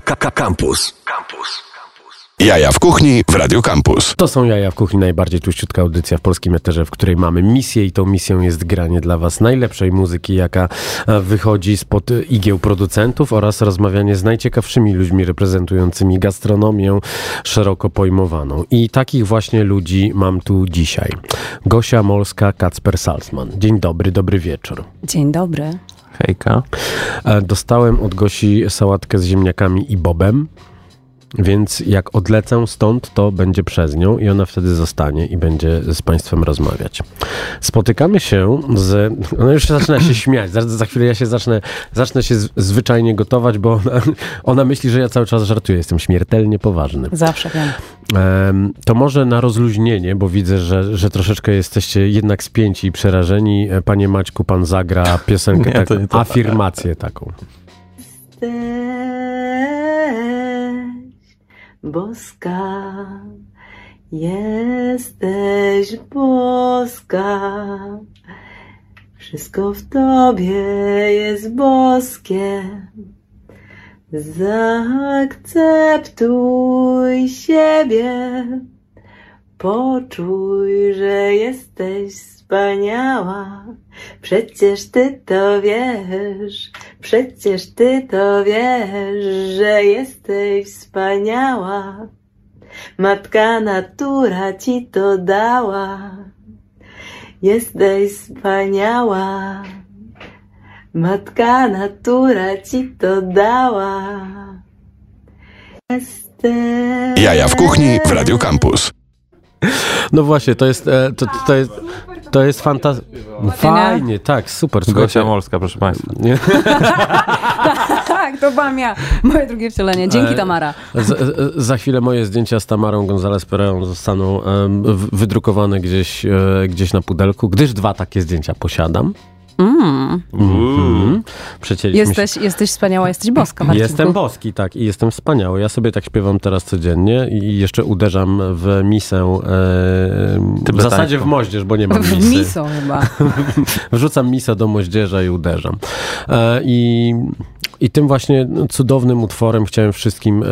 Campus. Campus. Jaja w kuchni w Radio Campus. To są Jaja w kuchni, najbardziej tuściutka audycja w polskim eterze, w której mamy misję i tą misją jest granie dla Was najlepszej muzyki, jaka e, wychodzi spod igieł producentów oraz rozmawianie z najciekawszymi ludźmi reprezentującymi gastronomię szeroko pojmowaną. I takich właśnie ludzi mam tu dzisiaj. Gosia Molska, Kacper Salzman. Dzień dobry, dobry wieczór. Dzień dobry. Hejka. E, Dostałem od Gosi sałatkę z ziemniakami i bobem. Więc jak odlecę stąd, to będzie przez nią i ona wtedy zostanie i będzie z Państwem rozmawiać. Spotykamy się z. Ona już zaczyna się śmiać. Za, za chwilę ja się zacznę, zacznę się z, zwyczajnie gotować, bo ona, ona myśli, że ja cały czas żartuję. Jestem śmiertelnie poważny. Zawsze wiem. Em, to może na rozluźnienie, bo widzę, że, że troszeczkę jesteście jednak spięci i przerażeni. Panie Maćku, pan zagra piosenkę, Nie, to tak, nie to. afirmację taką. Boska, jesteś boska. Wszystko w tobie jest boskie. Zaakceptuj siebie. Poczuj, że jesteś wspaniała. Przecież ty to wiesz, przecież ty to wiesz, że jesteś wspaniała. Matka natura ci to dała. Jesteś wspaniała. Matka natura ci to dała. Jesteś. Jaja w kuchni w Radio Campus. No właśnie, to jest, e, to, to jest, to jest fantastyczne. Fajnie, tak, super. Gosia Molska, proszę Państwa. Tak, to byłam ja. Moje drugie wcielenie. Dzięki E, Tamara. Z, e, za chwilę moje zdjęcia z Tamarą González Pereą zostaną w- wydrukowane gdzieś, e, gdzieś na pudelku, gdyż dwa takie zdjęcia posiadam. Mm. Mhm. Przecięliśmy się- Jesteś, jesteś wspaniała, jesteś boska, Marcinku. Jestem boski, tak, i jestem wspaniały. Ja sobie tak śpiewam teraz codziennie i jeszcze uderzam w misę, e, w zasadzie w moździerz, bo nie mam W misy. miso chyba. Wrzucam misę do moździerza i uderzam. E, I, I tym właśnie cudownym utworem chciałem wszystkim e,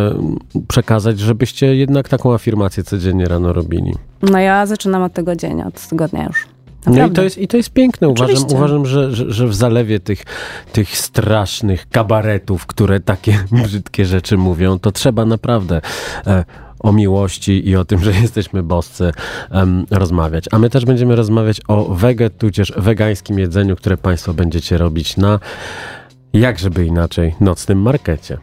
przekazać, żebyście jednak taką afirmację codziennie rano robili. No ja zaczynam od tego dzień, od tego dnia No i to jest, i to jest piękne. Uważam, Oczywiście. uważam że, że, że w zalewie tych, tych strasznych kabaretów, które takie brzydkie rzeczy mówią, to trzeba naprawdę e, o miłości i o tym, że jesteśmy boscy rozmawiać. A my też będziemy rozmawiać o wege, tudzież wegańskim jedzeniu, które Państwo będziecie robić na, jak żeby inaczej, nocnym markecie.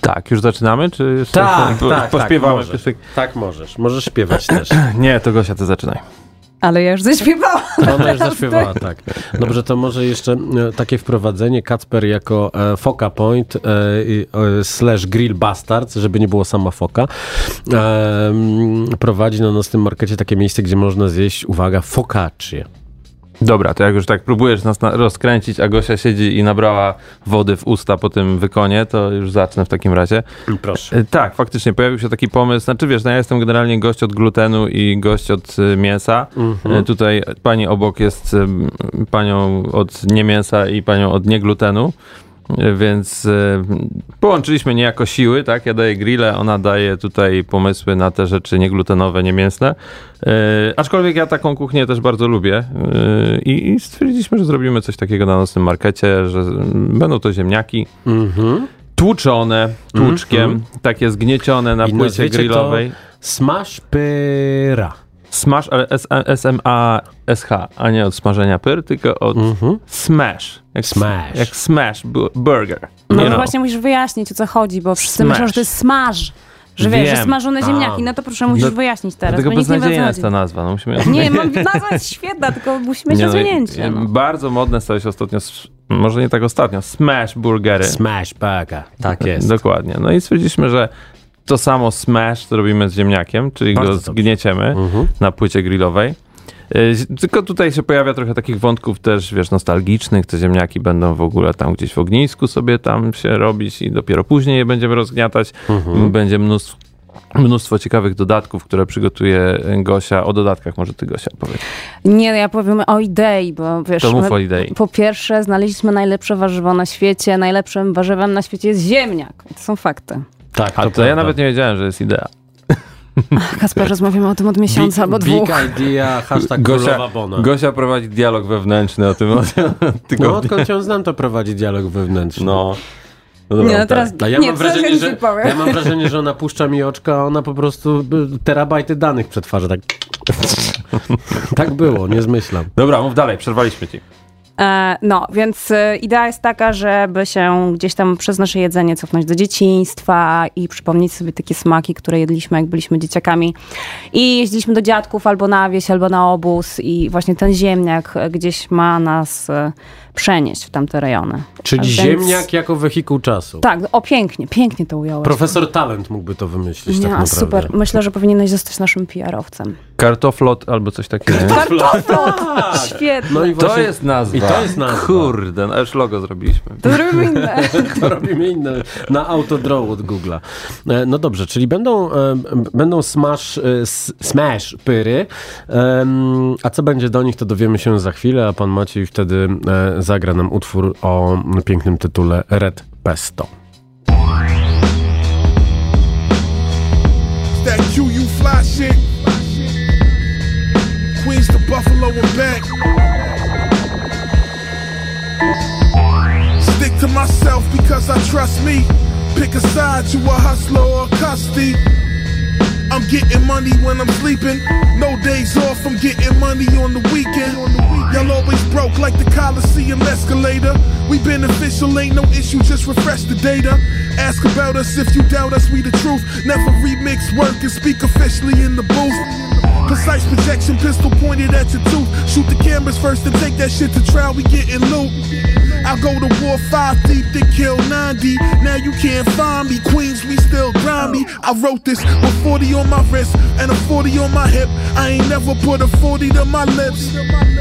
Tak, już zaczynamy, czy jeszcze Tak, po- tak, pośpiewamy tak, możesz. Tak możesz. Możesz śpiewać też. Nie, to Gosia, ty zaczynaj. Ale ja już zaśpiewałam. Ona już zaśpiewała, tak. Dobrze, to może jeszcze e, takie wprowadzenie. Kacper jako e, Foka Point e, e, slash Grill Bastards, żeby nie było sama foka, e, prowadzi na nocnym markecie takie miejsce, gdzie można zjeść, uwaga, focaccie. Dobra, to jak już tak próbujesz nas na- rozkręcić, a Gosia siedzi i nabrała wody w usta po tym wykonie, to już zacznę w takim razie. Proszę. E, Tak, faktycznie pojawił się taki pomysł. Znaczy wiesz, no ja jestem generalnie gość od glutenu i gość od y, mięsa. Mhm. E, Tutaj pani obok jest panią od niemięsa i panią od nieglutenu. Więc e, połączyliśmy niejako siły, tak? Ja daję grille, ona daje tutaj pomysły na te rzeczy nieglutenowe, niemięsne. E, aczkolwiek ja taką kuchnię też bardzo lubię e, i, stwierdziliśmy, że zrobimy coś takiego na nocnym markecie, że mm, będą to ziemniaki Mhm. tłuczone tłuczkiem, Mhm. takie zgniecione na I płycie grillowej. Smash pyra. Smash, ale S- S-M-A-S-H, a nie od smażenia pyr, tylko od Mhm. smash. Jak, Smash. Jak smash bu- burger. No właśnie musisz wyjaśnić, o co chodzi, bo wszyscy Smash. myślą, że to jest smaż. Że wiesz, że smażone ziemniaki. No to proszę, musisz No, wyjaśnić teraz, Dlatego beznadziejna jest ta nazwa. No musimy ją Nie, mam, nazwa jest świetna, tylko musi mieć Nie, no, rozwinięcie. No. Bardzo modne stały się ostatnio, może nie tak ostatnio, smash burgery. Smash burger. Tak jest. Dokładnie. No i stwierdziliśmy, że to samo smash to robimy z ziemniakiem, czyli Bardzo go dobrze. zgnieciemy Mhm. na płycie grillowej. Y, Tylko tutaj się pojawia trochę takich wątków też, wiesz, nostalgicznych. Te ziemniaki będą w ogóle tam gdzieś w ognisku sobie tam się robić i dopiero później je będziemy rozgniatać. Mhm. Będzie mnóstwo mnóstwo ciekawych dodatków, które przygotuje Gosia. O dodatkach może ty, Gosia, powiedz. Nie, ja powiem o idei, bo wiesz, To mów my- o idei. po pierwsze znaleźliśmy najlepsze warzywo na świecie. Najlepszym warzywem na świecie jest ziemniak. To są fakty. Tak, A to ja nawet nie wiedziałem, że jest idea. Kasper, rozmawiamy o tym od miesiąca albo big, dwóch. Big idea, hashtag Gosia, królowa Bona. Gosia prowadzi dialog wewnętrzny o tym od No tygodnia. odkąd ją znam, to prowadzi dialog wewnętrzny. No. no dobra, Nie, no teraz A ja, nie, mam wrażenie, że, ja mam wrażenie, że ona puszcza mi oczka, a ona po prostu y, terabajty danych przetwarza. Tak, tak było, nie zmyślam. Dobra, mów dalej, przerwaliśmy ci. E, no, więc e, idea jest taka, żeby się gdzieś tam przez nasze jedzenie cofnąć do dzieciństwa i przypomnieć sobie takie smaki, które jedliśmy, jak byliśmy dzieciakami. I jeździliśmy do dziadków albo na wieś, albo na obóz i właśnie ten ziemniak e, gdzieś ma nas przenieść w tamte rejony. Czyli Więc- ziemniak jako wehikuł czasu. Tak, o pięknie, pięknie to ująłeś. Profesor Talent mógłby to wymyślić tak Nie, naprawdę. super. Myślę, że powinieneś zostać naszym PR-owcem. Kartoflot albo coś takiego. Kartoflot! Świetnie. No i To właśnie jest nazwa. I to jest nazwa. Kurde, no już logo zrobiliśmy. To zrobimy inne. to robimy inne na autodraw od Google'a. E, No dobrze, czyli będą, e, będą smash, e, smash pyry, a co będzie do nich, to dowiemy się za chwilę, a pan Maciej wtedy zagra nam utwór o pięknym tytule Red Pesto. That Q you fly shit. Queens to Buffalo and back. Stick to myself because I trust me. Pick a side, you a hustler or a custody. I'm getting money when I'm sleeping. No days off, I'm getting money on the weekend. Y'all always broke like the Coliseum escalator. We beneficial, ain't no issue, just refresh the data. Ask about us if you doubt us, we the truth. Never remix work and speak officially in the booth. Precise projection, pistol pointed at your tooth. Shoot the cameras first and take that shit to trial, we getting loot. I go to war five deep, then kill 90. Now you can't find me. Queens, we still grimy. I wrote this with 40 on my wrist and a 40 on my hip. I ain't never put a 40 to my lips.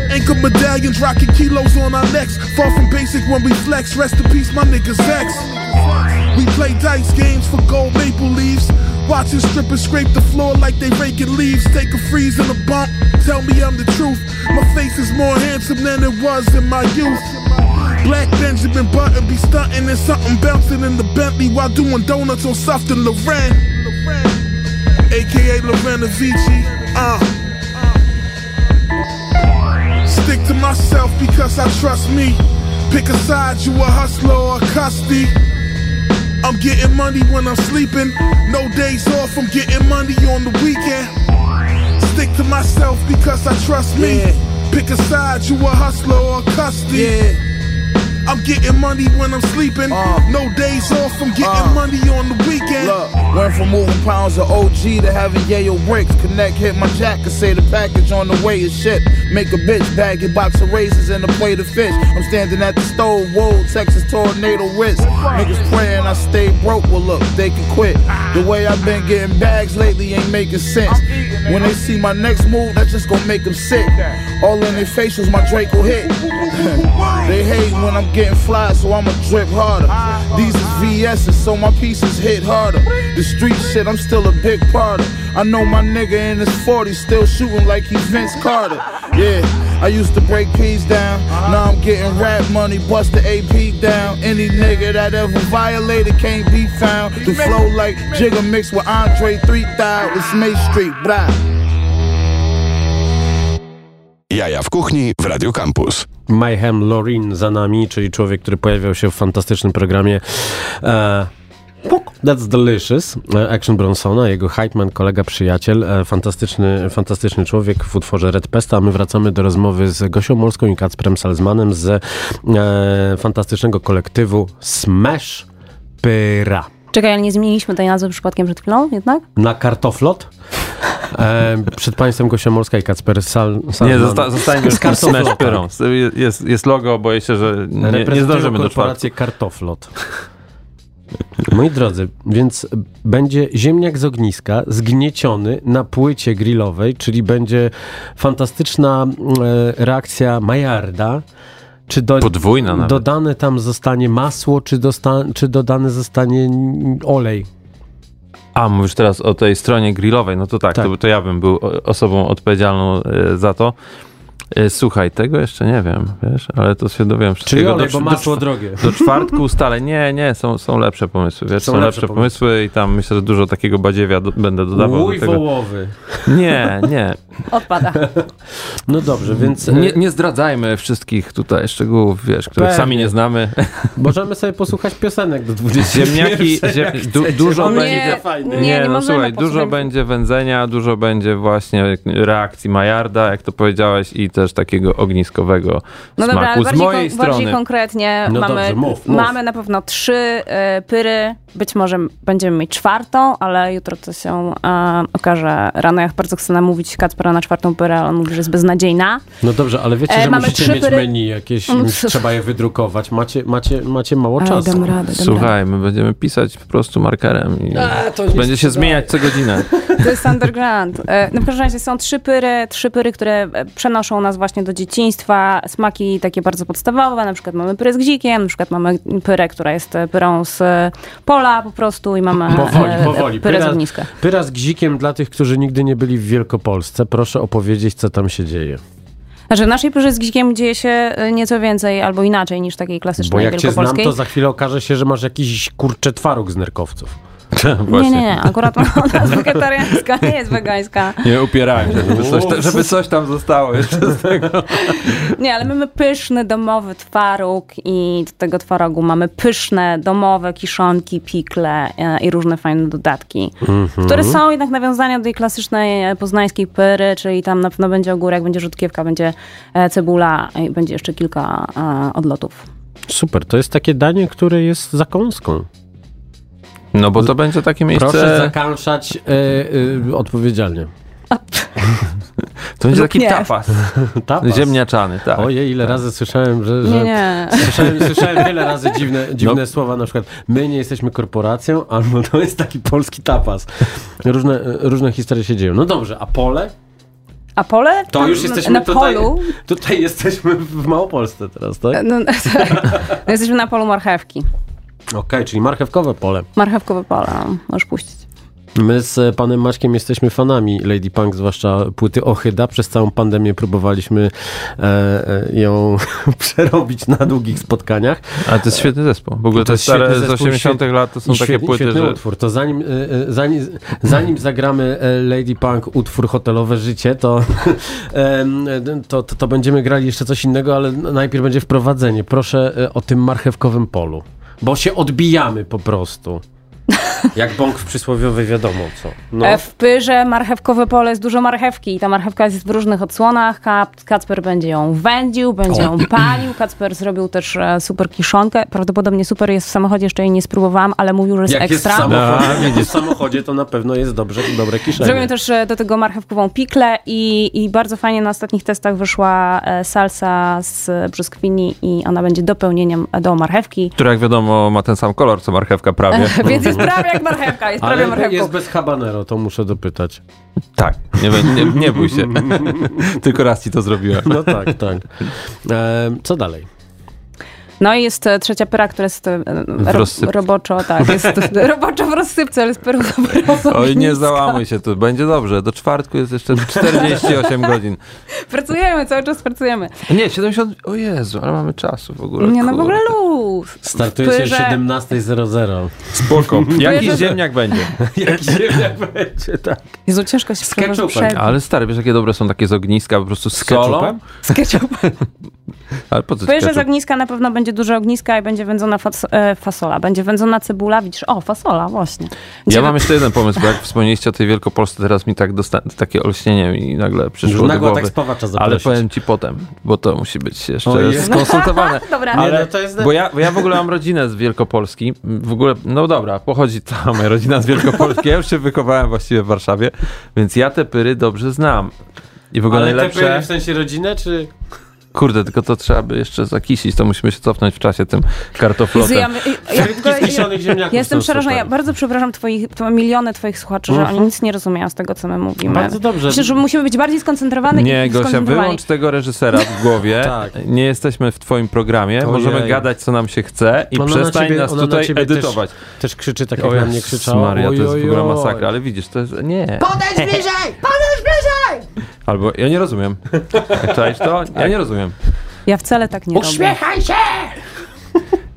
Anchor medallions rocking kilos on our necks. Far from basic when we flex. Rest in peace, my niggas X. We play dice games for gold maple leaves. Watching strippers scrape the floor like they raking leaves. Take a freeze and a bump. Tell me I'm the truth. My face is more handsome than it was in my youth. Black Benjamin Button be stunting and something bouncing in the Bentley while doing donuts on Softon Loren. AKA Lorena Vici. Uh. Stick to myself because I trust me. Pick a side, you a hustler or a custody. I'm getting money when I'm sleeping. No days off, I'm getting money on the weekend. Stick to myself because I trust me. Pick a side, you a hustler or a custody. I'm getting money when I'm sleeping. no days off, I'm getting Uh. money on the weekend. Look, went from moving pounds of OG to having yayo bricks. Connect, hit my jack, and say the package on the way is shit. Make a bitch bag a box of raisins and a plate of fish. I'm standing at the stove, whoa, Texas tornado wrist. Niggas praying I stay broke, well look, they can quit. The way I've been getting bags lately ain't making sense. When they see my next move, that's just gonna make them sick. All in their facials, my Draco hit. they hate when I'm getting fly, so I'ma drip harder. These is VS's, so my pieces hit harder. The street shit, I'm still a big part of. I know my nigga in his 40s still shooting like he's Vince Carter. Yeah, I used to break P's down. Now I'm getting rap money, bust the AP down. Any nigga that ever violated can't be found. The flow like Jigga mixed with Andre 3000. It's May Street, blah. Jaja w kuchni w Radio Campus. Mayhem Lorin za nami, czyli człowiek, który pojawiał się w fantastycznym programie e, That's Delicious, e, Action Bronsona, jego hypeman, kolega, przyjaciel, e, fantastyczny, fantastyczny człowiek w utworze Red Pesta, my wracamy do rozmowy z Gosią Molską i Kacprem Salzmanem z e, fantastycznego kolektywu Smash Pyra. Czekaj, ale nie zmieniliśmy tej nazwy przypadkiem przed chwilą jednak? Na kartoflot. E, przed państwem Gosia Molska i Kacper Sal, Salzman. Nie, zosta zostańmy z Pyrą. Jest, jest logo, boję się, że nie, nie zdążymy do czwartku. korporację Kartoflot. Moi drodzy, więc będzie ziemniak z ogniska zgnieciony na płycie grillowej, czyli będzie fantastyczna e, reakcja Majarda. Czy do, Podwójna nawet. dodane tam zostanie masło, czy, dosta, czy dodany zostanie olej? A, mówisz teraz o tej stronie grillowej, no to tak, Tak. To, to ja bym był osobą odpowiedzialną e, za to. E, Słuchaj, tego jeszcze nie wiem, wiesz, ale to się dowiem Czyli wszystkiego. olej, do, bo do, masło czwa- drogie. do czwartku ustalę. Nie, nie, są, są lepsze pomysły, wiesz, Są są, lepsze lepsze pomysły. i tam myślę, że dużo takiego badziewia do, będę dodawał Łój do tego. wołowy. Nie, nie, Odpada. No dobrze, więc e, nie, nie zdradzajmy wszystkich tutaj szczegółów, wiesz, których Pewnie. sami nie znamy. możemy sobie posłuchać piosenek do 20 Ziemniaki, ziem, du, dużo Nie, będzie... nie, Nie, nie no słuchaj, dużo będzie wędzenia, dużo będzie właśnie reakcji Majarda, jak to powiedziałeś, i też takiego ogniskowego No dobra, ale smaku. Z bardziej, mojej kon- bardziej strony. konkretnie No mamy, dobrze, mów, mów. mamy na pewno trzy e, pyry, być może będziemy mieć czwartą, ale jutro to się e, okaże rano. Ja bardzo chcę namówić Kacpera na czwartą pyrę, ale on mówi, że jest beznadziejna. No dobrze, ale wiecie, E, że musicie mieć pyry- menu jakieś, już trzeba je wydrukować. Macie, macie, macie mało Ale czasu. dam radę, dam radę. Słuchaj, my będziemy pisać po prostu markerem i A, to nie będzie się zmieniać co godzinę. To jest underground. E, No w każdym razie są trzy pyry, trzy pyry, które e, przenoszą nas właśnie do dzieciństwa. Smaki takie bardzo podstawowe, na przykład mamy pyrę z gzikiem, na przykład mamy pyrę, która jest e, pyrą z e, pola po prostu i mamy Powoli, e, powoli. pyrę z Pyra- ogniska. Pyra z gzikiem dla tych, którzy nigdy nie byli w Wielkopolsce. Proszę opowiedzieć, co tam się dzieje. Znaczy w naszej pyrze z gzikiem dzieje się e, nieco więcej albo inaczej niż takiej Bo klasycznej jak cię znam, to za chwilę okaże się, że masz jakiś kurcze twaróg z nerkowców. Nie, Właśnie. nie, nie, akurat ona jest wegetariańska, nie jest wegańska. Nie upierałem się, żeby coś, żeby coś tam zostało jeszcze z tego. Nie, ale mamy pyszny domowy twaróg i do tego twarogu mamy pyszne domowe kiszonki, pikle e, i różne fajne dodatki, które są jednak nawiązania do tej klasycznej e, poznańskiej pyry, czyli tam na pewno będzie ogórek, będzie rzutkiewka, będzie e, cebula i będzie jeszcze kilka odlotów. Super, to jest takie danie, które jest zakąską. No bo to będzie takie miejsce, Proszę zakanszać e, e, odpowiedzialnie. to będzie taki nie. tapas, Tapas. ziemniaczany, tak. Ojej, ile razy słyszałem, że... że... Nie, nie. Słyszałem, słyszałem wiele razy dziwne, dziwne No. słowa, na przykład my nie jesteśmy korporacją, albo to jest taki polski tapas. Różne, różne historie się dzieją. No dobrze, a pole? A pole? To Tam już jesteśmy na tutaj, polu. tutaj jesteśmy w Małopolsce teraz, tak? No, no, jesteśmy na polu marchewki. Okej, czyli marchewkowe pole. Marchewkowe pole, no, możesz puścić. My z panem Maćkiem jesteśmy fanami Lady Punk, zwłaszcza płyty Ochyda. Przez całą pandemię próbowaliśmy e, e, ją przerobić na długich spotkaniach. Ale to jest świetny zespół. W ogóle To te jest stare z zespół, 80 świetny- lat to są takie świetny, płyty, świetny że... utwór. To zanim, e, e, zanim, zanim zagramy e, Lady Punk utwór Hotelowe Życie, to, to, to, to będziemy grali jeszcze coś innego, ale najpierw będzie wprowadzenie. Proszę e, o tym marchewkowym polu. Bo się odbijamy po prostu. Jak bąk w przysłowiowej wiadomo co. No. E, W pyrze marchewkowe pole jest dużo marchewki i ta marchewka jest w różnych odsłonach. Kacper będzie ją wędził, będzie ją palił. Kacper zrobił też e, super kiszonkę. Prawdopodobnie super jest w samochodzie, jeszcze jej nie spróbowałam, ale mówił, że jest Jak jest w ekstra. samochodzie, jak jest w samochodzie, to na pewno jest dobrze, dobre kieszenie. Zrobimy też e, do tego marchewkową piklę i, i bardzo fajnie na ostatnich testach wyszła salsa z brzoskwini i ona będzie dopełnieniem do marchewki. Która jak wiadomo ma ten sam kolor co marchewka prawie. Więc jest prawie jak marchewka, jest prawie Ale marchewką. jest bez habanero, to muszę dopytać. Tak, nie, nie, nie bój się. Tylko raz ci to zrobiłem. No tak, tak. E, co dalej? No i jest e, trzecia pyra, która jest e, ro, rozsypce. roboczo, tak, jest roboczo w rozsypce, ale jest pyrą dobrą. Oj, nie załamuj się tu, będzie dobrze. Do czwartku jest jeszcze 48 godzin. Pracujemy, cały czas pracujemy. Nie, 70. O Jezu, ale mamy czasu w ogóle. Nie, no w ogóle luz. Startujecie o Pyrze- 17.00. Spoko. Jakiś ziemniak będzie. Jak ziemniak będzie, tak. Jezu, ciężko się Z ketchupem. Ale stary, wiesz jakie dobre są takie z ogniska, po prostu z, Z solą? ketchupem? Z ketchupem. Ale po co Pyrze z ogniska na pewno będzie dużo ogniska i będzie wędzona fas e, fasola. Będzie wędzona cebula, widzisz? O, fasola, właśnie. Gdzie Ja mam jeszcze jeden pomysł, bo jak wspomnieliście o tej Wielkopolsce, teraz mi tak takie olśnienie mi nagle przyszło do Nagła głowy. tak spawacza Ale zaprosić. powiem ci potem, bo to musi być jeszcze Ojej. skonsultowane. Dobra. Nie, Ale, no to jest... bo, ja, bo ja w ogóle mam rodzinę z Wielkopolski. W ogóle, no dobra, pochodzi cała moja rodzina z Wielkopolski. Ja już się wychowałem właściwie w Warszawie, więc ja te pyry dobrze znam. I w ogóle Ale te najlepsze... pyry w sensie rodzinę, czy... Kurde, tylko to trzeba by jeszcze zakisić, to musimy się cofnąć w czasie tym kartoflotem. ja, ja, ziemniaków ja jestem przerażona. Ja bardzo przepraszam twoich, to miliony twoich słuchaczy, że Mhm. oni nic nie rozumieją z tego, co my mówimy. Bardzo dobrze. Myślę, że musimy być bardziej skoncentrowani Nie, i Gosia, wyłącz tego reżysera w głowie. Tak. Nie jesteśmy w twoim programie. Ojej. Możemy gadać, co nam się chce i Ona na przestań ciebie- nas na tutaj ciebie też- edytować. Też krzyczy tak, jak O na mnie krzyczała. Maria, to jest w ogóle masakra, ale widzisz, to jest... Nie. Podejdź bliżej! Podejdź bliżej! Albo ja nie rozumiem. Czaisz to? Ja nie rozumiem. Ja wcale tak nie robię. Uśmiechaj się!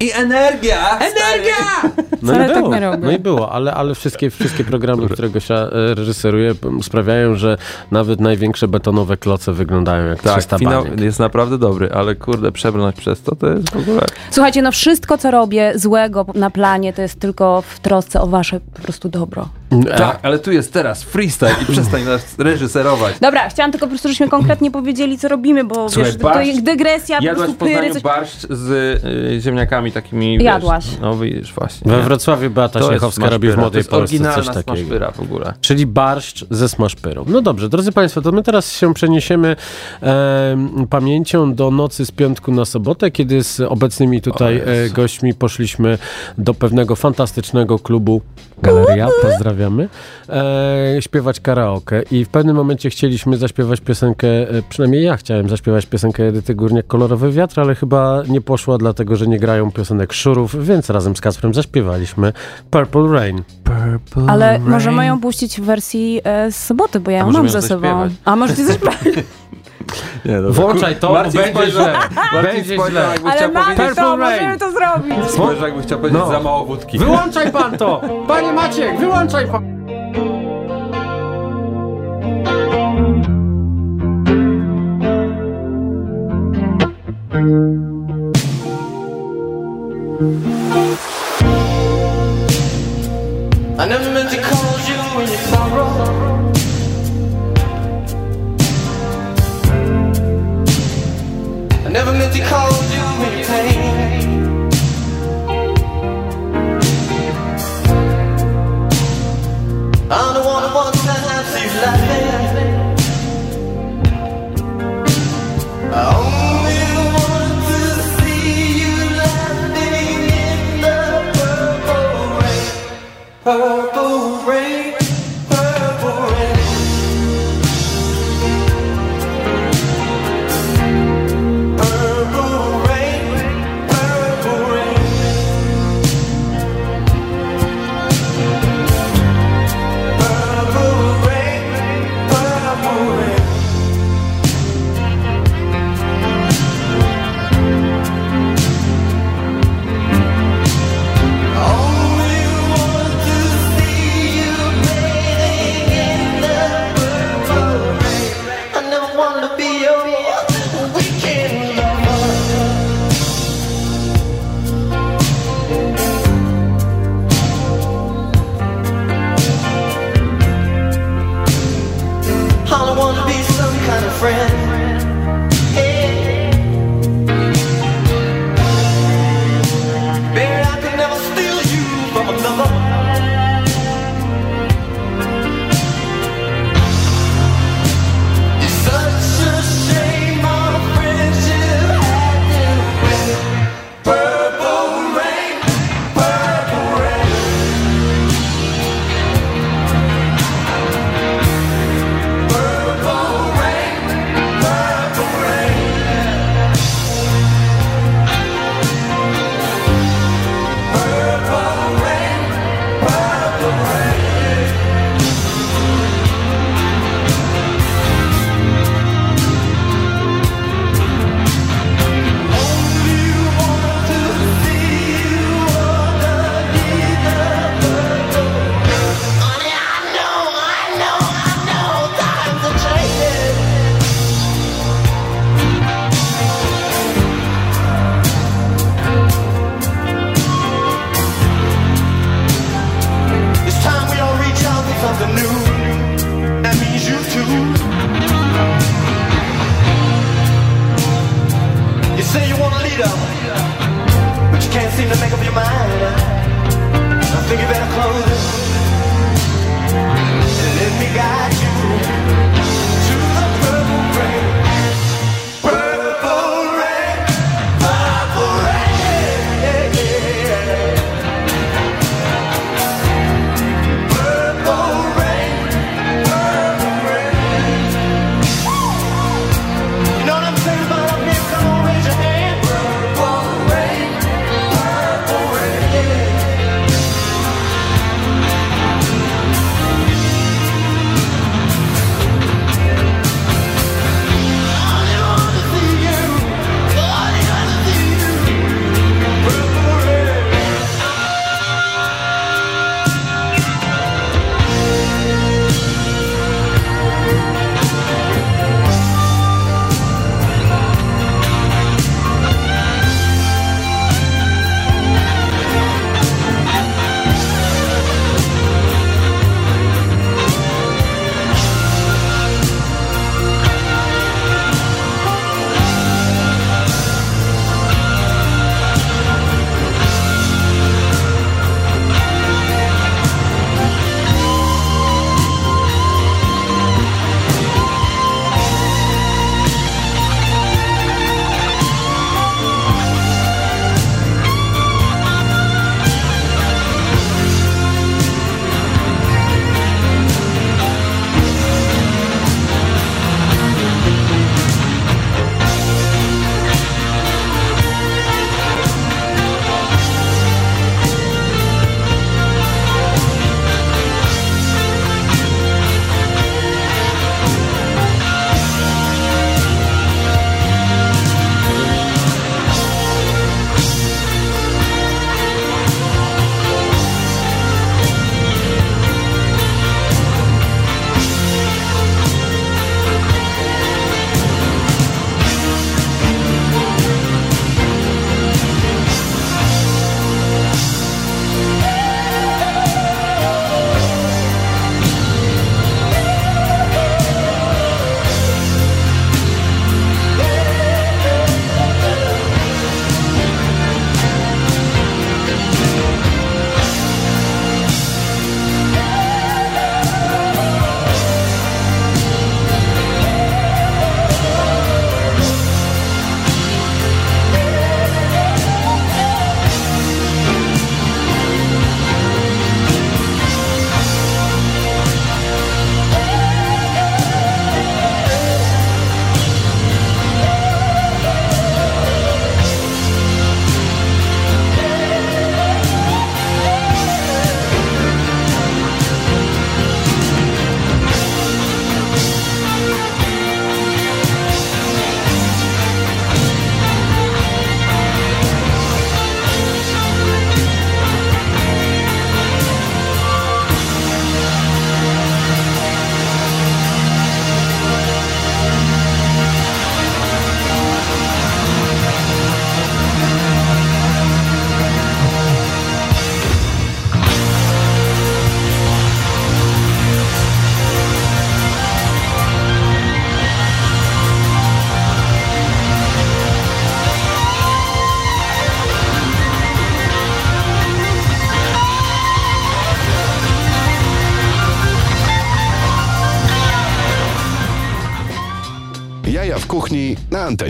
I energia! Energia! No Wcale i tak było, nie robię. no i było, ale, ale wszystkie, wszystkie programy, które Gosia e, reżyseruje, sprawiają, że nawet największe betonowe kloce wyglądają jak Tak, 300 finał baniek. jest naprawdę dobry, ale kurde, przebrnąć przez to, to jest w ogóle... Słuchajcie, no wszystko, co robię złego na planie, to jest tylko w trosce o wasze po prostu dobro. Tak, ale tu jest teraz freestyle i przestań nas reżyserować. Dobra, chciałam tylko po prostu, żebyśmy konkretnie powiedzieli, co robimy, bo Słuchaj, wiesz, to barszcz- jest dygresja, po prostu w Poznaniu pyry, coś... barszcz z y, ziemniakami takimi, wiesz, Jadłaś. No widzisz, właśnie. We? Wrocławiu Beata To jest Śniechowska robi w Młodej to jest Polsce coś oryginalna takiego. smaszpyra w ogóle. Czyli barszcz ze smaszpyrą. No dobrze, drodzy Państwo, to my teraz się przeniesiemy em, pamięcią do nocy z piątku na sobotę, kiedy z obecnymi tutaj e, gośćmi poszliśmy do pewnego fantastycznego klubu Galeria, pozdrawiamy, e, śpiewać karaoke i w pewnym momencie chcieliśmy zaśpiewać piosenkę, e, przynajmniej ja chciałem zaśpiewać piosenkę Edyty Górniak Kolorowy Wiatr, ale chyba nie poszła, dlatego że nie grają piosenek Szurów, więc razem z Kasprem zaśpiewaliśmy Purple Rain. Ale możemy ją puścić w wersji e, z soboty, bo ja ją mam ze sobą. A możecie zaśpiewać. Nie, dobra. Włączaj to, Marcin będzie źle. Będzie źle. Ale mamy to, Rain. możemy to zrobić. spojrzał, jakby chciał powiedzieć No. za mało wódki. Wyłączaj pan to! Panie Maciek, wyłączaj pan! I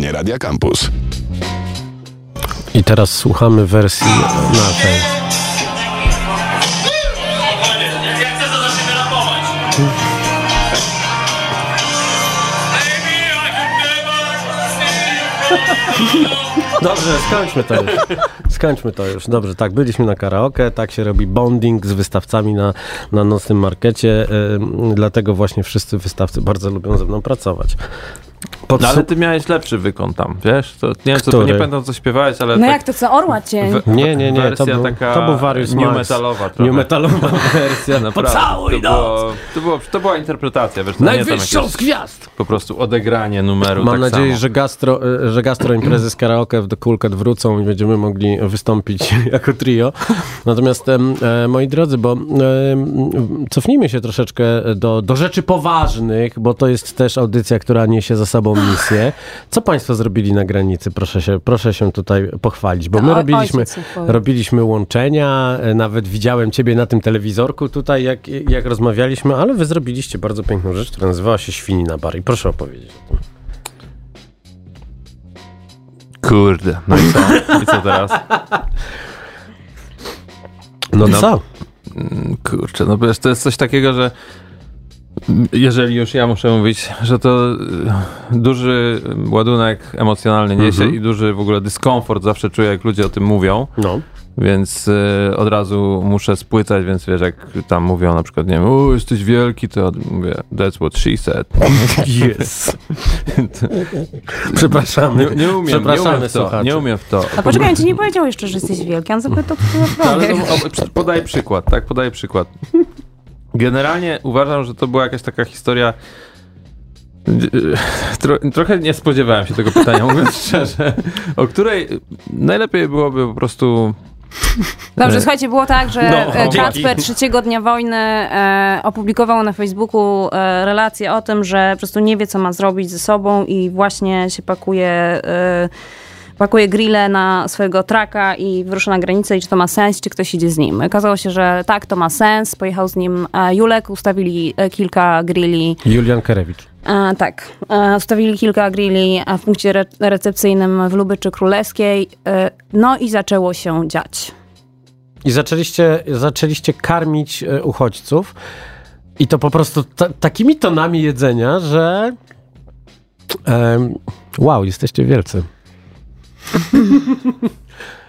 antenie Radia Campus. I teraz słuchamy wersji naszej. Dobrze, skończmy to już. Skończmy to już. Dobrze, tak, byliśmy na karaoke, tak się robi bonding z wystawcami na, na nocnym markecie, ym, dlatego właśnie wszyscy wystawcy bardzo lubią ze mną pracować. Podsu- No ale ty miałeś lepszy wykon tam, wiesz? To, nie wiem, co, nie pamiętam co śpiewałeś, ale No tak, jak to co, Orła Cień? we- Nie, nie, nie, to wersja był, taka to był Warius new Max. metalowa trochę. New metalowa wersja. Naprawdę, Pocałuj to, noc! było, to, było, to była interpretacja, wiesz? To Najwyższą z gwiazd! po prostu odegranie numeru Mam tak nadzieję, samo. że gastro, y, że gastro imprezy z karaoke w The Cool Cat wrócą i będziemy mogli wystąpić jako trio. Natomiast e, moi drodzy, bo em, cofnijmy się troszeczkę do, do rzeczy poważnych, bo to jest też audycja, która niesie za sobą misję. Co Państwo zrobili na granicy? Proszę się, proszę się tutaj pochwalić, bo my O- robiliśmy, robiliśmy łączenia, e, nawet widziałem Ciebie na tym telewizorku tutaj, jak, jak rozmawialiśmy, ale Wy zrobiliście bardzo piękną rzecz, która nazywała się Świnina Bar i proszę opowiedzieć o tym. Kurde, no i co? I co teraz? No, No. co? Kurczę, no wiesz, to jest coś takiego, że jeżeli już ja muszę mówić, że to y, duży ładunek emocjonalny niesie Mhm. i duży w ogóle dyskomfort zawsze czuję, jak ludzie o tym mówią, No. więc y, od razu muszę spłycać, więc wiesz, jak tam mówią na przykład, nie wiem, o, jesteś wielki, to mówię, that's what she said. Yes. Przepraszamy. Nie, nie umiem, nie Przepraszamy umiem w to, nie umiem w to. A poczekaj, on ci nie powiedział jeszcze, że jesteś wielki. On zapytał, kto No, to to, o, przy- podaję przykład, tak? Podaję przykład. Generalnie uważam, że to była jakaś taka historia. Tro, trochę nie spodziewałem się tego pytania, mówiąc szczerze, o której najlepiej byłoby po prostu. Dobrze, słuchajcie, było tak, że No, e, dzięki. Kacper trzeciego dnia wojny e, opublikował na Facebooku e, relację o tym, że po prostu nie wie, co ma zrobić ze sobą i właśnie się pakuje, e, pakuje grille na swojego traka i wyrusza na granicę i czy to ma sens, czy ktoś idzie z nim. Okazało się, że tak, to ma sens. Pojechał z nim e, Julek, ustawili e, kilka grilli Julian Kerewicz. E, tak. Ustawili kilka grilli w punkcie re recepcyjnym w Lubyczy Królewskiej. No i zaczęło się dziać. I zaczęliście, zaczęliście karmić uchodźców i to po prostu ta, takimi tonami jedzenia, że wow, jesteście wielcy.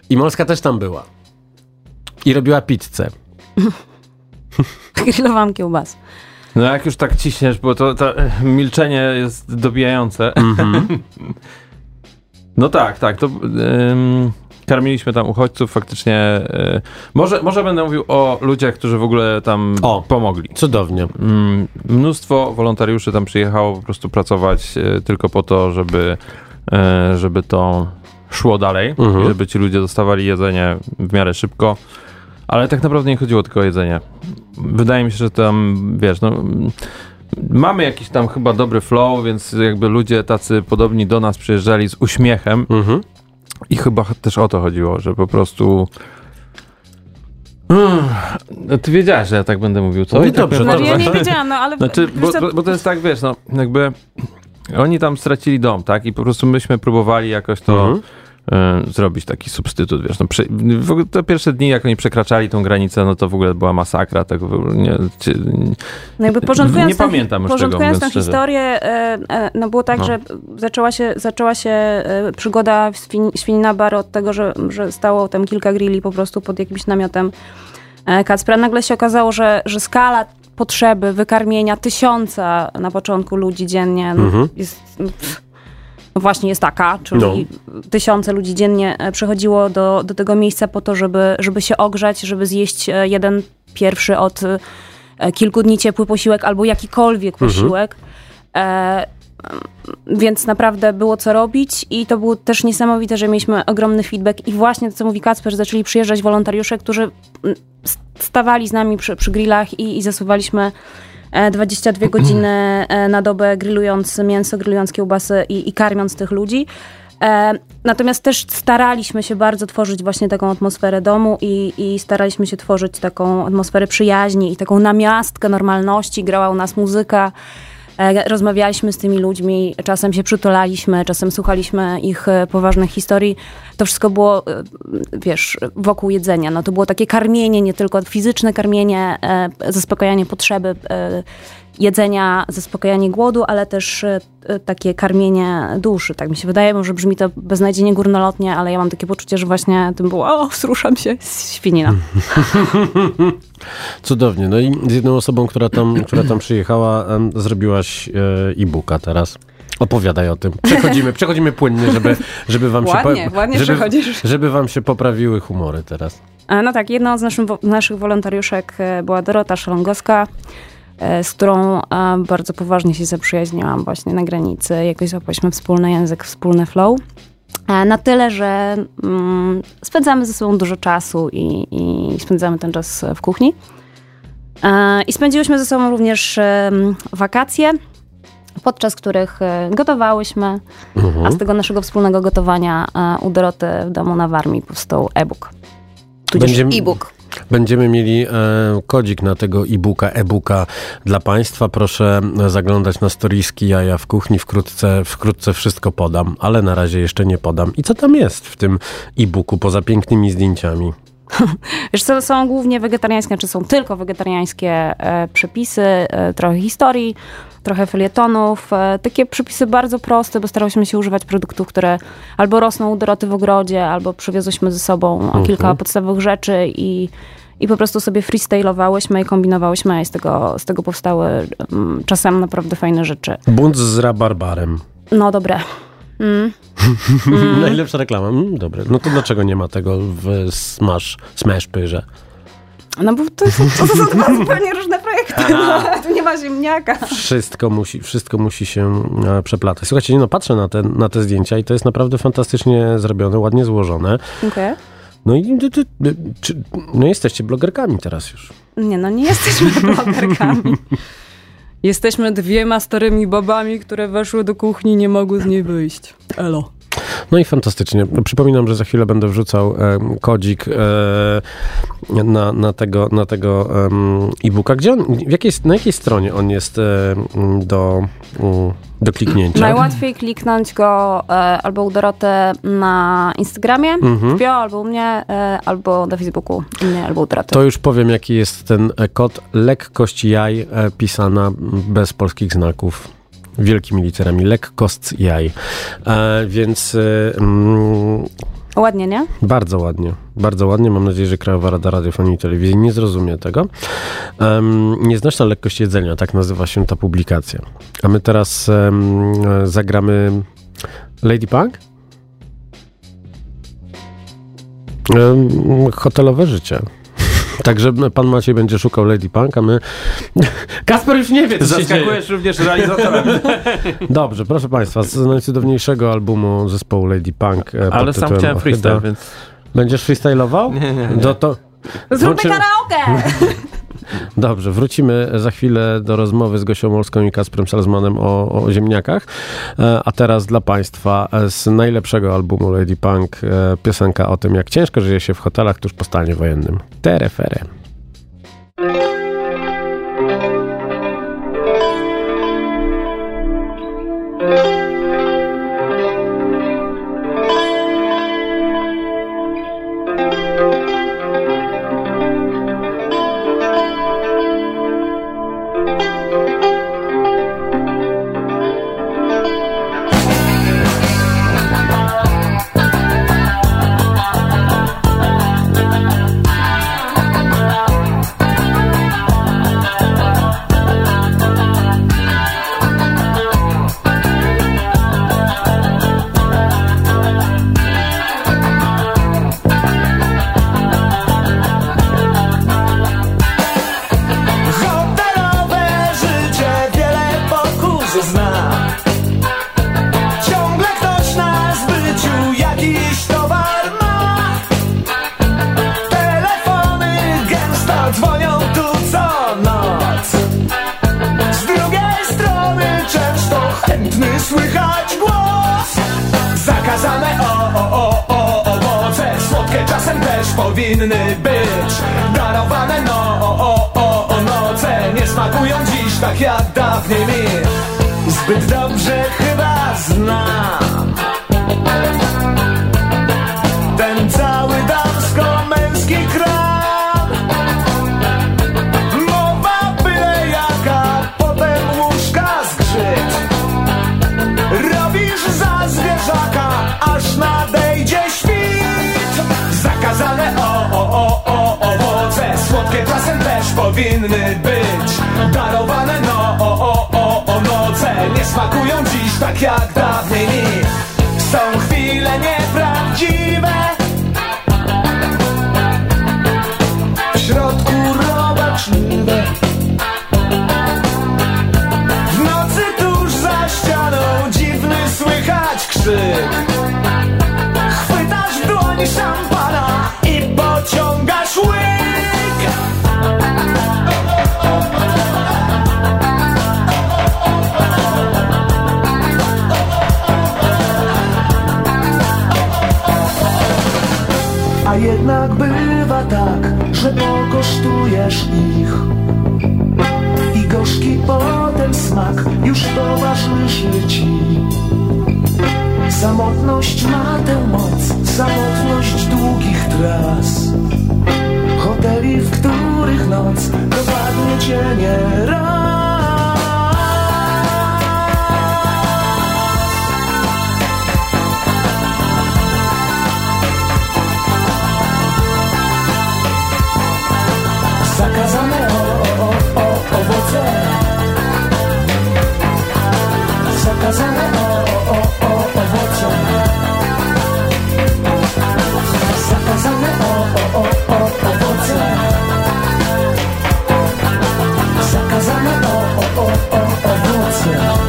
I Molska też tam była. I robiła pizzę. Grillowałam kiełbas. No jak już tak ciśniesz, bo to, to eh, milczenie jest dobijające. no tak, tak. To, ym, karmiliśmy tam uchodźców faktycznie. y, może, może będę mówił o ludziach, którzy w ogóle tam O. pomogli. Cudownie. Mm, Mnóstwo wolontariuszy tam przyjechało po prostu pracować e, tylko po to, żeby, e, żeby to szło dalej, Mhm. i żeby ci ludzie dostawali jedzenie w miarę szybko. Ale tak naprawdę nie chodziło tylko o jedzenie. Wydaje mi się, że tam, wiesz, no, mamy jakiś tam chyba dobry flow, więc jakby ludzie tacy podobni do nas przyjeżdżali z uśmiechem Mhm. i chyba też o to chodziło, że po prostu... Mm, no ty wiedziałeś, że ja tak będę mówił, co? No I tak dobrze, będę- No, ja nie wiedziałam, no ale... znaczy, bo, bo to jest tak, wiesz, no jakby oni tam stracili dom, tak? I po prostu myśmy próbowali jakoś to Mhm. e, zrobić taki substytut, wiesz. No, przy, w ogóle te pierwsze dni, jak oni przekraczali tą granicę, no to w ogóle była masakra. Tego ogóle nie, ci- No jakby porządkując Nie tę- pamiętam już tego, porządkując mówiąc szczerze. historię, e, no było tak, No. że zaczęła się, zaczęła się przygoda Świn, Świnina Bar od tego, że, że stało tam kilka grilli po prostu pod jakimś namiotem Kacpra. Nagle się okazało, że, że skala potrzeby wykarmienia tysiąca na początku ludzi dziennie no, Mhm. jest... no, no właśnie jest taka, czyli No. tysiące ludzi dziennie e, przychodziło do, do tego miejsca po to, żeby, żeby się ogrzać, żeby zjeść e, jeden pierwszy od e, kilku dni ciepły posiłek albo jakikolwiek Mhm. posiłek. E, więc naprawdę było co robić i to było też niesamowite, że mieliśmy ogromny feedback i właśnie to, co mówi Kacper, że zaczęli przyjeżdżać wolontariusze, którzy mm, stawali z nami przy, przy grillach i, i zasuwaliśmy e, 22 godziny e, na dobę grillując mięso, grillując kiełbasy i, i karmiąc tych ludzi. E, Natomiast też staraliśmy się bardzo tworzyć właśnie taką atmosferę domu i, i staraliśmy się tworzyć taką atmosferę przyjaźni i taką namiastkę normalności. Grała u nas muzyka. E, Rozmawialiśmy z tymi ludźmi, czasem się przytulaliśmy, czasem słuchaliśmy ich e, poważnych historii. To wszystko było, e, wiesz, wokół jedzenia. No to było takie karmienie, nie tylko fizyczne karmienie, zaspokajanie potrzeby jedzenia, zaspokajanie głodu, ale też e, e, takie karmienie duszy. Tak mi się wydaje, może brzmi to beznadziejnie górnolotnie, ale ja mam takie poczucie, że właśnie tym było, o, wzruszam się, świnina. Cudownie. No i z jedną osobą, która tam, która tam przyjechała, zrobiłaś e, e-booka teraz. Opowiadaj o tym. Przechodzimy, przechodzimy płynnie, żeby, żeby wam się Ładnie, ładnie żeby, przechodzisz. żeby wam się poprawiły humory teraz. No tak, jedną z naszym, naszych wolontariuszek była Dorota Szalongowska, z którą e, bardzo poważnie się zaprzyjaźniłam właśnie na granicy. Jakoś złapałyśmy wspólny język, wspólny flow. E, Na tyle, że mm, spędzamy ze sobą dużo czasu i, i spędzamy ten czas w kuchni. E, I spędziłyśmy ze sobą również wakacje, podczas których e, gotowałyśmy, a z tego naszego wspólnego gotowania e, u Doroty w domu na Warmii powstał e-book. Tudzież Będziemy- e-book. Będziemy mieli e, kodzik na tego e-booka, e-booka dla Państwa. Proszę e, zaglądać na storiski Jaja w kuchni. Wkrótce, wkrótce wszystko podam, ale na razie jeszcze nie podam. I co tam jest w tym e-booku poza pięknymi zdjęciami? Wiesz co, są głównie wegetariańskie, czy są tylko wegetariańskie e, przepisy, e, trochę historii, trochę felietonów. E, takie przepisy bardzo proste, bo starałyśmy się używać produktów, które albo rosną u Doroty w ogrodzie, albo przywiozłyśmy ze sobą kilka podstawowych rzeczy i, i po prostu sobie freestylowałyśmy i kombinowałyśmy i z tego, z tego powstały mm, czasem naprawdę fajne rzeczy. Bunt z rabarbarem. No dobre. Mm. Najlepsza reklama. Mm, dobre. No to dlaczego nie ma tego w Smash, Smash Pyrze? No bo to, to, to są dwa zupełnie różne projekty. No, tu nie ma ziemniaka. Wszystko musi, wszystko musi się e, przeplatać. Słuchajcie, nie no, patrzę na te, na te zdjęcia i to jest naprawdę fantastycznie zrobione, ładnie złożone. Dziękuję. No i ty, ty, ty, czy, no jesteście blogerkami teraz już. Nie no, nie jesteśmy blogerkami. Jesteśmy dwiema starymi babami, które weszły do kuchni i nie mogły z niej wyjść. Elo. No i fantastycznie. Przypominam, że za chwilę będę wrzucał kodzik e, na, na tego, na tego e-booka. Gdzie on, w jakiej, na jakiej stronie on jest do, do kliknięcia? Najłatwiej kliknąć go e, albo u Doroty na Instagramie, Mhm. w bio, albo u mnie, e, albo na Facebooku u mnie, albo u Doroty. To już powiem, jaki jest ten kod. Lekkość jaj pisana bez polskich znaków. Wielkimi literami. Lekkość jaj. E, więc e, mm, Ładnie, nie? Bardzo ładnie, bardzo ładnie. Mam nadzieję, że Krajowa Rada Radiofonii i Telewizji nie zrozumie tego. Um, Nieznośna lekkość jedzenia, tak nazywa się ta publikacja. A my teraz e, zagramy Lady Punk? Em, hotelowe życie. Także pan Maciej będzie szukał Lady Punk, a my... Kasper już nie wie, co się dzieje. Zaskakujesz również realizatorem. Dobrze, proszę państwa, z najcudowniejszego albumu zespołu Lady Punk e, Ale sam chciałem freestyle, więc... Będziesz freestylował? Nie, nie, nie. Do to... Zróbmy karaoke! Dobrze, wrócimy za chwilę do rozmowy z Gosią Molską i Kasprem Salzmanem o, o ziemniakach. E, A teraz dla Państwa z najlepszego albumu Lady Punk e, piosenka o tym, jak ciężko żyje się w hotelach tuż po stanie wojennym. Terefere. W nocy tuż za ścianą dziwny słychać krzyk że pokosztujesz ich i gorzki potem smak już towarzyszy ci. Samotność ma tę moc, samotność długich tras. Hoteli, w których noc dopadnie cię nie raz. Zakazane o, o, o, o, owoce. Zakazane o, o, o, o, owoce. Zakazane o, o, o, o, owoce. Zakazane o, o, o, o, owoce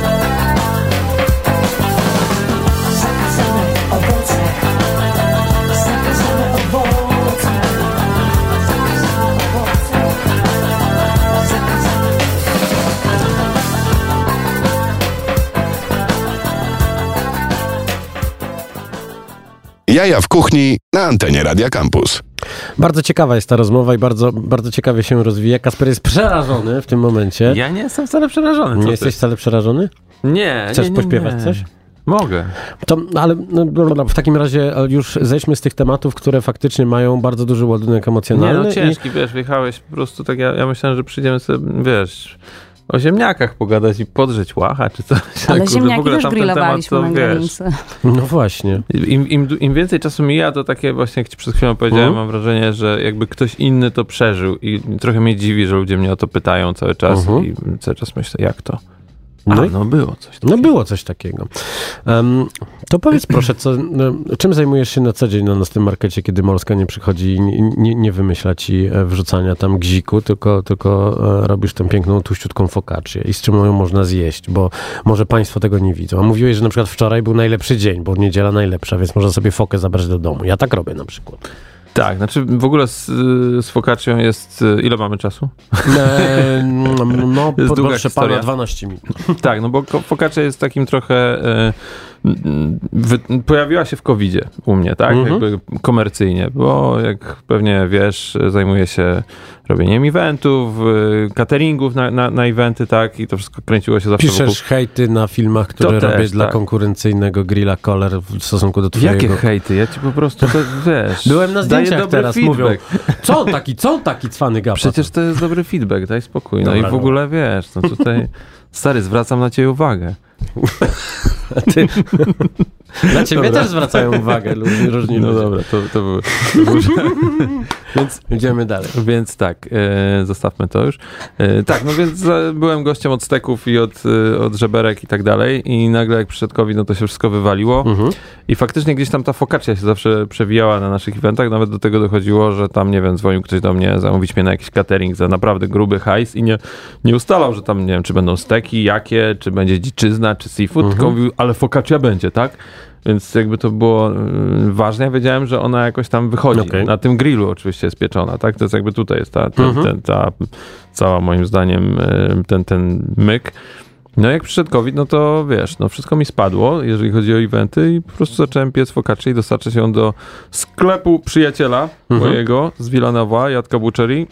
Jaja w kuchni na antenie Radia Campus. Bardzo ciekawa jest ta rozmowa i bardzo, bardzo ciekawie się rozwija. Kasper jest przerażony w tym momencie. Ja nie jestem wcale przerażony. co nie ty? jesteś wcale przerażony? Nie, Chcesz nie, nie, pośpiewać nie. coś? Mogę. To, ale no, dobra, w takim razie e, już zejdźmy z tych tematów, które faktycznie mają bardzo duży ładunek Nie, emocjonalny. no i- ciężki, wiesz, wjechałeś po prostu tak, ja, ja myślałem, że przyjdziemy sobie, wiesz, o ziemniakach pogadać i podrzeć łacha, czy coś. Ale Kurde, w ziemniaki ogóle też grillowaliśmy temat, na granicy. No właśnie. Im, im, im więcej czasu mija, to takie właśnie, jak ci przed chwilą powiedziałem, Mhm. mam wrażenie, że jakby ktoś inny to przeżył i trochę mnie dziwi, że ludzie mnie o to pytają cały czas Mhm. i cały czas myślę, jak to? A, No no było coś No takiego. było coś takiego. Em, to powiedz proszę, co, no, czym zajmujesz się na co dzień na naszym markecie, kiedy Molska nie przychodzi i nie, nie, nie wymyśla ci e, wrzucania tam gziku, tylko, tylko e, robisz tę piękną, tuściutką focaccię i z czym ją można zjeść, bo może państwo tego nie widzą. A mówiłeś, że na przykład wczoraj był najlepszy dzień, bo niedziela najlepsza, więc można sobie fokę zabrać do domu. Ja tak robię na przykład. Tak, znaczy w ogóle z, z focaccią jest, ile mamy czasu? E, no, długa proszę historia. pana, 12 minut. Tak, no bo focaccia jest takim trochę... E, wy, pojawiła się w covid u mnie, tak? Mhm. Jakby komercyjnie, bo jak pewnie wiesz, zajmuję się robieniem eventów, e, cateringów na, na, na eventy, tak? I to wszystko kręciło się zawsze wokół... Piszesz hejty na filmach, które To robię też, dla tak. konkurencyjnego grilla Collar w stosunku do twojego. Jakie hejty? Ja ci po prostu to wiesz. Byłem na zdjęciach dobry teraz, feedback. mówią. Co on taki, co on taki cwany gapa? Przecież to jest dobry feedback, daj spokój. No Dobra, i w ogóle wiesz, no tutaj. Stary, zwracam na ciebie uwagę. Ty... Na ciebie Dobra. też zwracają uwagę różni, różni No ludzie. dobra, to, to był. To był więc, Idziemy dalej. więc tak, e, zostawmy to już. E, tak, no więc e, byłem gościem od steków i od, e, od żeberek i tak dalej. I nagle jak przyszedł COVID, no to się wszystko wywaliło. Mhm. I faktycznie gdzieś tam ta focaccia się zawsze przewijała na naszych eventach. Nawet do tego dochodziło, że tam, nie wiem, dzwonił ktoś do mnie zamówić mnie na jakiś catering za naprawdę gruby hajs i nie, nie ustalał, że tam, nie wiem, czy będą steki, jakie, czy będzie dziczyzna, czy seafood, Mhm. tylko mówił, ale focaccia będzie, tak? Więc jakby to było y, ważne. Ja wiedziałem, że ona jakoś tam wychodzi. Okej. Na tym grillu oczywiście jest pieczona, tak? To jest jakby tutaj jest ta, ten, Mhm. ten, ta cała moim zdaniem y, ten, ten myk. No jak przyszedł COVID, no to wiesz, no wszystko mi spadło, jeżeli chodzi o eventy i po prostu zacząłem piec focaccia i dostarczać ją do sklepu przyjaciela Mhm. mojego z Wilanowa, Jadka Buczerii.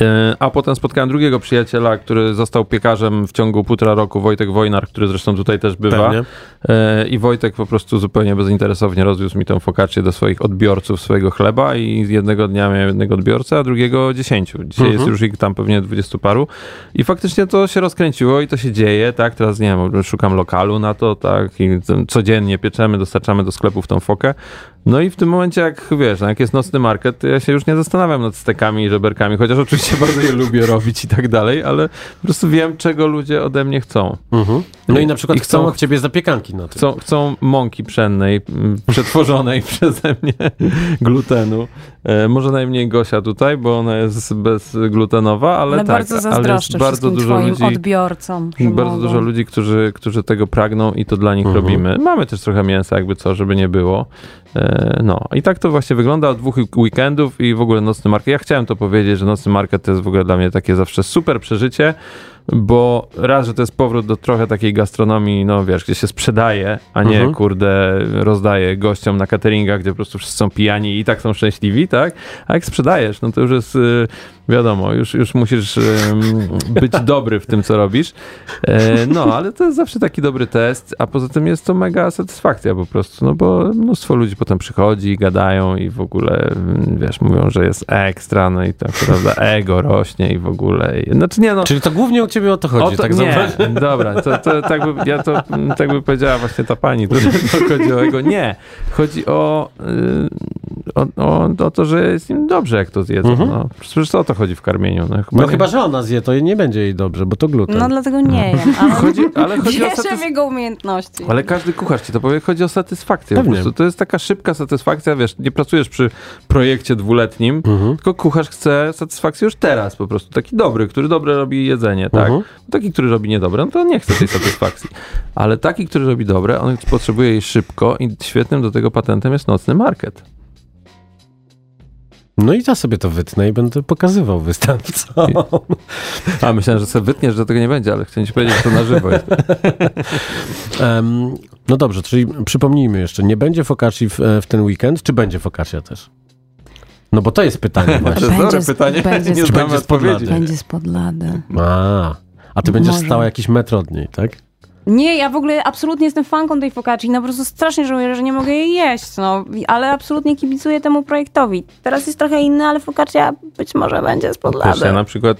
E, A potem spotkałem drugiego przyjaciela, który został piekarzem w ciągu półtora roku, Wojtek Wojnar, który zresztą tutaj też bywa. Pewnie. E, I Wojtek po prostu zupełnie bezinteresownie rozwiózł mi tą focaccię do swoich odbiorców swojego chleba i jednego dnia miałem jednego odbiorcę, a drugiego dziesięciu. Dzisiaj Mhm. jest już ich tam pewnie dwudziestu paru. I faktycznie to się rozkręciło i to się dzieje, tak? Teraz nie wiem, szukam lokalu na to, tak? I codziennie pieczemy, dostarczamy do sklepów tą fokę. No i w tym momencie, jak wiesz, no jak jest nocny market, to ja się już nie zastanawiam nad stekami i żeberkami, chociaż oczywiście bardzo je lubię robić i tak dalej, ale po prostu wiem, czego ludzie ode mnie chcą. Mhm. No i na przykład I chcą chcą- od ciebie zapiekanki na tym. Chcą, chcą mąki pszennej, m, przetworzonej przeze mnie, glutenu. E, może najmniej Gosia tutaj, bo ona jest bezglutenowa, ale, Ale tak, bardzo ale zazdroszczę jest bardzo dużo ludzi, odbiorcom. bardzo mogą. dużo ludzi, którzy, którzy tego pragną i to dla nich Mhm. robimy. Mamy też trochę mięsa, jakby co, żeby nie było. E, No i tak to właśnie wygląda od dwóch weekendów i w ogóle nocny market. Ja chciałem to powiedzieć, że nocny market to jest w ogóle dla mnie takie zawsze super przeżycie, bo raz, że to jest powrót do trochę takiej gastronomii, no wiesz, gdzie się sprzedaje, a nie Mhm. kurde rozdaje gościom na cateringach, gdzie po prostu wszyscy są pijani i tak są szczęśliwi, tak? A jak sprzedajesz, no to już jest y, wiadomo, już, już musisz być dobry w tym, co robisz. E, no, ale to jest zawsze taki dobry test, a poza tym jest to mega satysfakcja po prostu, no bo mnóstwo ludzi potem przychodzi, gadają i w ogóle, mm, wiesz, mówią, że jest ekstra, no i tak, prawda, ego rośnie i w ogóle. I, znaczy nie, no, Czyli to głównie ciebie o to chodzi, o to, tak nie, dobra, to, to tak, by, ja to, tak by powiedziała właśnie ta pani, to, to chodzi o jego. Nie, chodzi o, y, o, o, o to, że jest im dobrze, jak to zjedzą. Mhm. No. Przecież o to chodzi w karmieniu. No, chyba No nie- chyba, że ona zje, to nie będzie jej dobrze, bo to gluten. No dlatego nie jem, ale Chodzi, ale chodzi o w satys... jego umiejętności. Ale każdy kucharz ci to powie, chodzi o satysfakcję. Po prostu. To jest taka szybka satysfakcja, wiesz, nie pracujesz przy projekcie dwuletnim, Mhm. tylko kucharz chce satysfakcji już teraz po prostu. Taki dobry, który dobre robi jedzenie, tak? Mhm. Taki, który robi niedobre, no to nie chce tej satysfakcji. Ale taki, który robi dobre, on potrzebuje jej szybko i świetnym do tego patentem jest nocny market. No i ja sobie to wytnę i będę pokazywał wystawcom. A myślałem, że sobie wytniesz, że tego nie będzie, ale chciałem ci powiedzieć, że to na żywo jest. Em, no dobrze, czyli przypomnijmy jeszcze, nie będzie focacci w, e, w ten weekend, czy będzie focaccia też? No bo to jest pytanie To właśnie. jest Będzie pytanie, będzie nie znamy będzie z podlady. odpowiedzi. Będzie spod lady. A, a ty będziesz Może. stała jakiś metr od niej, tak? Nie, ja w ogóle absolutnie jestem fanką tej focacci. No po prostu strasznie żałuję, że nie mogę jej jeść, no. Ale absolutnie kibicuję temu projektowi. Teraz jest trochę inny, ale focaccia być może będzie spod Też lady. ja na przykład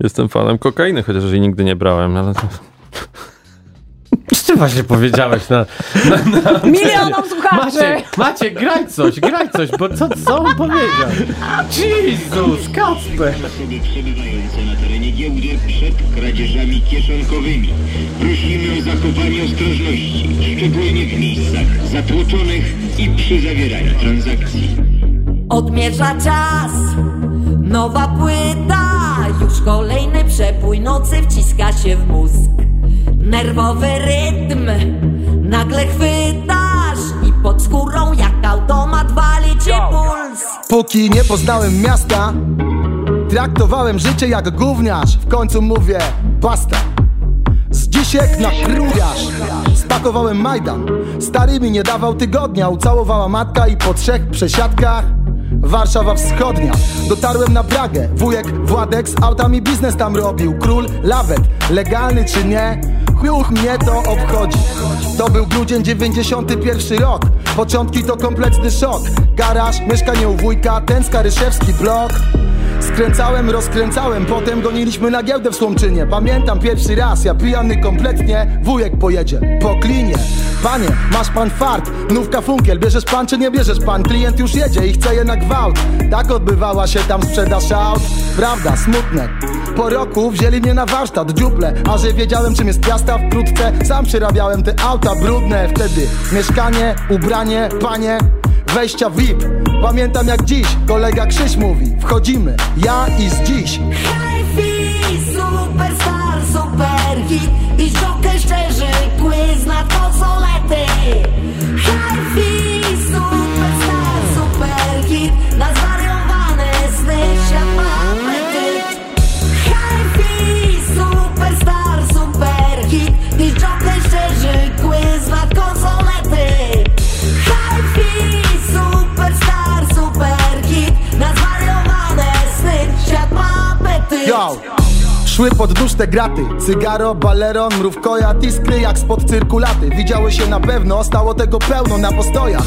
jestem fanem kokainy, chociaż jej nigdy nie brałem, ale to... Co ty właśnie powiedziałeś na... Milionom słuchaczy! Maciek, Maciek, graj coś, graj coś, bo co, co on powiedział? Jezus, Kacper! Osoby przebywające na terenie giełdy przed kradzieżami kieszonkowymi. Prosimy o zachowanie ostrożności, szczególnie w miejscach zatłoczonych i przy zawieraniu transakcji. Odmierza czas, nowa płyta, już kolejny przepój nocy wciska się w mózg. Nerwowy rytm, nagle chwytasz i pod skórą jak automat wali ci puls. Póki nie poznałem miasta Traktowałem życie jak gówniarz. W końcu mówię basta Z dzisiek na kruwiarz. Spakowałem Majdan. Stary mi nie dawał tygodnia. Ucałowała matka i po trzech przesiadkach. Warszawa Wschodnia. Dotarłem na Pragę. Wujek Władek z autami biznes tam robił. Król Lawet. Legalny czy nie? Chuch mnie to obchodzi. To był grudzień 91 rok. Początki to kompletny szok. Garaż, mieszkanie u wujka Ten skaryszewski blok Skręcałem, rozkręcałem, potem goniliśmy na giełdę w Słomczynie. Pamiętam pierwszy raz, ja pijany kompletnie Wujek pojedzie po klinie. Panie, masz pan fart, nówka funkiel Bierzesz pan czy nie bierzesz pan? Klient już jedzie i chce je na gwałt. Tak odbywała się tam sprzedaż aut. Prawda, smutne. Po roku wzięli mnie na warsztat, dziuple A że wiedziałem czym jest piasta wkrótce Sam przerabiałem te auta brudne. Wtedy mieszkanie, ubranie, panie Wejścia VIP. Pamiętam jak dziś kolega Krzyś mówi Wchodzimy, ja i z dziś. Hi-fi, superstar, superhit I żokę szczerzy, quiz na konsolety Hi-fi, szły pod nóż te graty. Cygaro, baleron, mrówkoja, iskry jak spod cyrkulaty. Widziały się na pewno, stało tego pełno na postojach.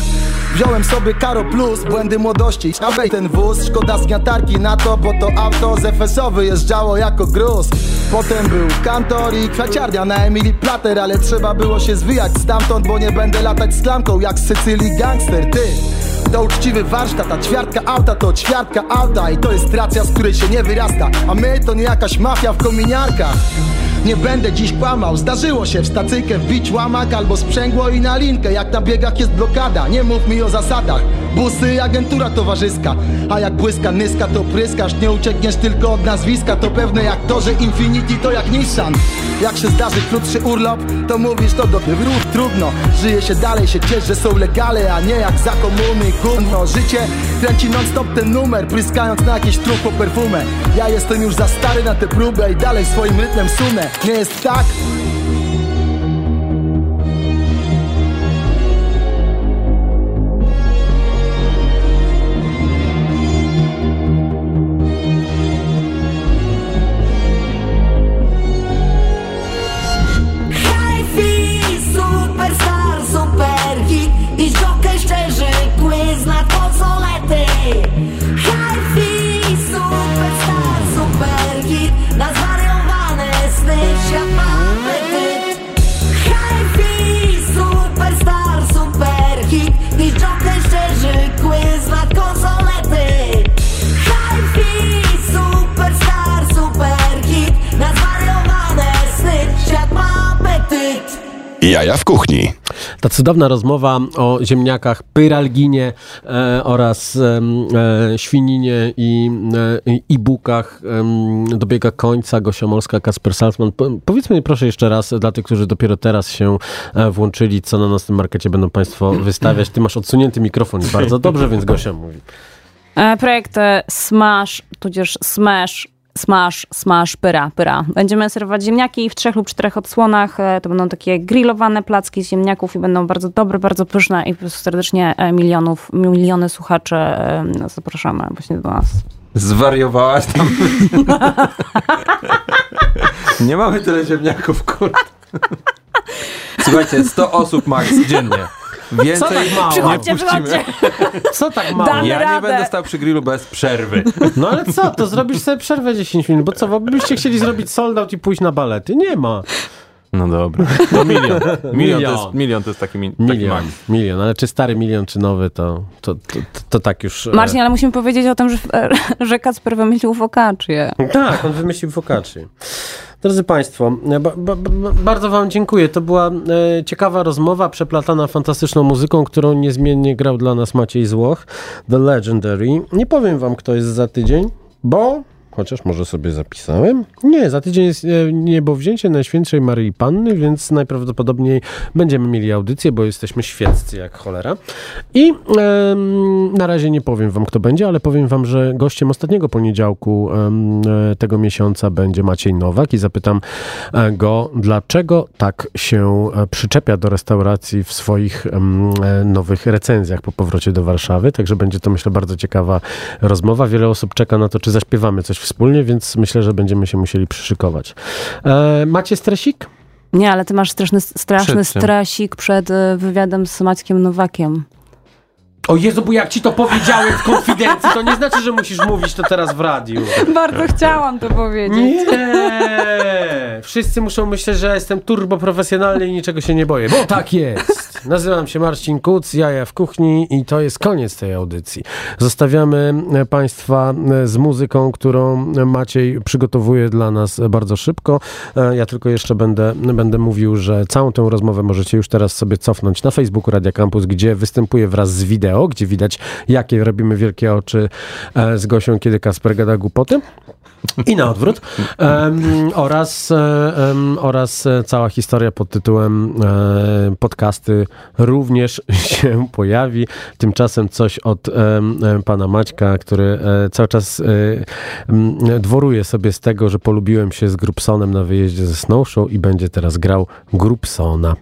Wziąłem sobie Karo Plus, błędy młodości. Awej ten wóz, szkoda zgniatarki na to Bo to auto z FSO jako gruz. Potem był kantor i kwaciarnia na Emily Plater Ale trzeba było się zwijać stamtąd Bo nie będę latać z klamką jak z Sycylii gangster Ty to uczciwy warsztat, a ćwiartka auta to ćwiartka auta I to jest racja, z której się nie wyrasta. A my to nie jakaś mafia w kominiarkach nie będę dziś kłamał, zdarzyło się w stacyjkę wbić łamak albo sprzęgło i na linkę. Jak na biegach jest blokada, nie mów mi o zasadach. Busy i agentura towarzyska. A jak błyska nyska to pryskasz. Nie uciekniesz tylko od nazwiska. To pewne jak to, że Infinity to jak Nissan. Jak się zdarzy krótszy urlop To mówisz to do wróg trudno. Żyje się dalej, się ciesz, że są legale A nie jak za komuny. Gówno Życie kręci non stop ten numer Pryskając na jakiś trup po perfumę. Ja jestem już za stary na tę próbę I dalej swoim rytmem sunę Nie jest Jaja w kuchni. Ta cudowna rozmowa o ziemniakach, pyralginie e, oraz e, świninie i e, i e-bookach em, dobiega końca. Gosia Molska, Kasper Salzman. Po, powiedzmy mi proszę jeszcze raz dla tych, którzy dopiero teraz się e, włączyli, co na naszym markecie będą Państwo wystawiać. Ty masz odsunięty mikrofon i bardzo dobrze, więc Gosia mówi. E, Projekt e, Smash, tudzież Smash, Smash, Smash, Pyra, Pyra. Będziemy serwować ziemniaki w trzech lub czterech odsłonach. E, To będą takie grillowane placki z ziemniaków i będą bardzo dobre, bardzo pyszne i po prostu serdecznie e, milionów, miliony słuchaczy e, zapraszamy właśnie do nas. Zwariowałaś tam? Nie mamy tyle ziemniaków, kurde. Słuchajcie, 100 osób max dziennie. Więcej Co tak mało? Przychodźcie, nie puścimy. przychodźcie. Co tak mało? Damy Ja nie radę. będę stał przy grillu bez przerwy. No ale co, to zrobisz sobie przerwę 10 minut, bo co, bo byście chcieli zrobić sold out i pójść na balety? Nie ma. No dobra. To milion. Milion, To, Milion. jest, milion to jest taki, mi, taki Milion, milion, ale czy stary milion, czy nowy, to, to, to, to, to tak już... e, Marcin, ale musimy powiedzieć o tym, że, że Kacper wymyślił focaccię. Tak, on wymyślił focacci. Drodzy Państwo, ba, ba, ba, bardzo Wam dziękuję. To była e, ciekawa rozmowa, przeplatana fantastyczną muzyką, którą niezmiennie grał dla nas Maciej Złoch, The Legendary. Nie powiem Wam, kto jest za tydzień, bo... Chociaż może sobie zapisałem. Nie, za tydzień jest e, niebowzięcie Najświętszej Maryi Panny, więc najprawdopodobniej będziemy mieli audycję, bo jesteśmy świeccy jak cholera. I na razie nie powiem wam, kto będzie, ale powiem wam, że gościem ostatniego poniedziałku e, tego miesiąca będzie Maciej Nowak i zapytam e, go, dlaczego tak się przyczepia do restauracji w swoich nowych recenzjach po powrocie do Warszawy. Także będzie to, myślę, bardzo ciekawa rozmowa. Wiele osób czeka na to, czy zaśpiewamy coś wspólnie, więc myślę, że będziemy się musieli przyszykować. E, macie stresik? Nie, ale ty masz straszny, straszny Przed stresik przed e, wywiadem z Maćkiem Nowakiem. O Jezu, bo jak ci to powiedziałem w konfidencji, to nie znaczy, że musisz mówić to teraz w radiu. Bardzo chciałam to powiedzieć. Nie! Wszyscy muszą myśleć, że jestem turbo profesjonalny i niczego się nie boję, bo tak jest. Nazywam się Marcin Kuc, jaja w kuchni i to jest koniec tej audycji. Zostawiamy e, Państwa e, z muzyką, którą Maciej przygotowuje dla nas bardzo szybko. E, Ja tylko jeszcze będę, będę mówił, że całą tę rozmowę możecie już teraz sobie cofnąć na Facebooku Radia Campus, gdzie występuję wraz z wideo, gdzie widać, jakie robimy wielkie oczy e, z Gosią, kiedy Kasper gada głupoty. I na odwrót. Em, oraz, em, oraz cała historia pod tytułem e, podcasty również się pojawi. Tymczasem coś od pana Maćka, który cały czas dworuje sobie z tego, że polubiłem się z Grupsonem na wyjeździe ze Snow Show i będzie teraz grał Grupsona.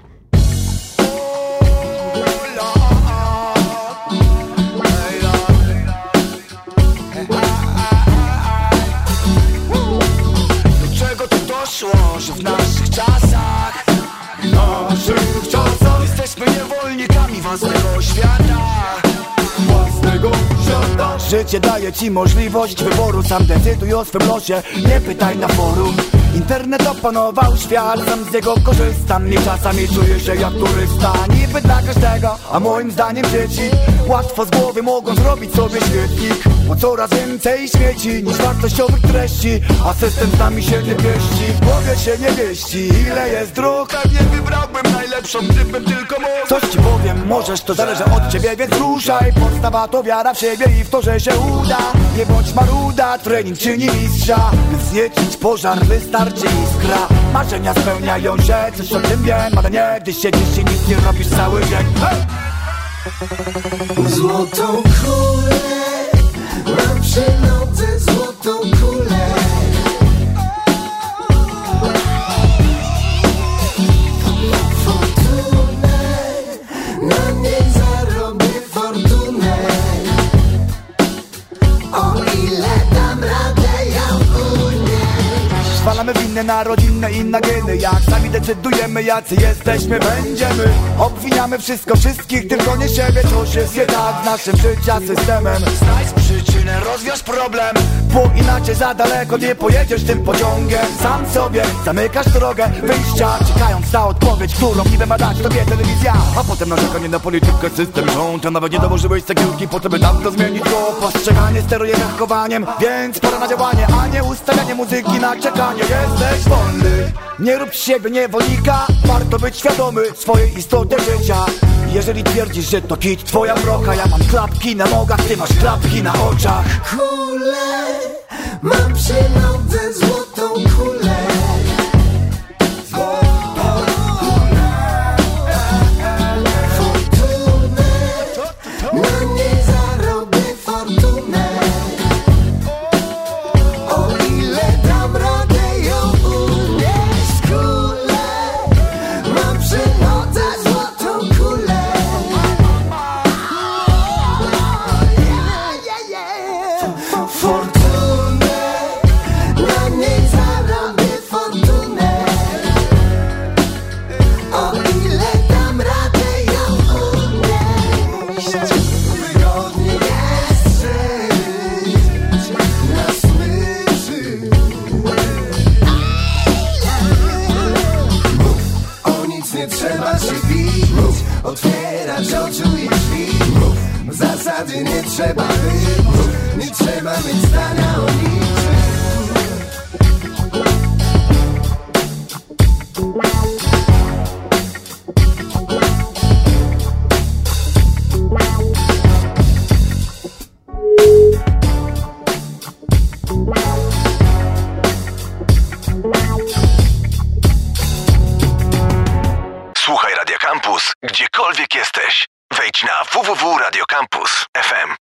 Życie daje ci możliwość wyboru. Sam decyduj o swym losie Nie pytaj na forum Internet opanował świat, sam z niego korzystam I czasami czuję się jak turysta. Niby dla każdego, a moim zdaniem dzieci Łatwo z głowy mogą zrobić sobie świetnik Bo coraz więcej śmieci niż wartościowych treści A system z nami się nie pieści. W głowie się nie mieści, ile jest dróg. Pewnie wybrałbym najlepszą, gdybym tylko mógł. Coś ci powiem, możesz, to zależy od ciebie, więc ruszaj. Podstawa to wiara w siebie i w to, że się uda. Nie bądź maruda, trening czyni mistrza. By wzniecić pożar wystarczy iskra. Marzenia spełniają się, coś o tym wiem Ale nie, gdy siedzisz i nic nie robisz cały dzień. Hej! Złotą kulę Mam przy nodze złotą kulę Zwalamy winne na rodzinne i na geny Jak sami decydujemy jacy jesteśmy, będziemy. Obwiniamy wszystko, wszystkich, tylko nie siebie. Coś jest tak z naszym życia systemem? Znajdź przyczynę, rozwiąż problem. Bo inaczej za daleko nie pojedziesz tym pociągiem. Sam sobie zamykasz drogę wyjścia Czekając na odpowiedź, którą niby ma dać tobie telewizja. A potem narzekanie na politykę, system rząd A nawet nie dołożyłeś cegiełki po to by to zmienić. Go Postrzeganie steruje zachowaniem Więc pora na działanie, a nie ustawianie muzyki na czekanie. Jesteś wolny, nie rób siebie niewolnika. Warto być świadomy swojej istoty życia jeżeli twierdzisz, że to kit twoja broka Ja mam klapki na nogach, ty masz klapki na oczach. Kulę Mam przy nodze złotą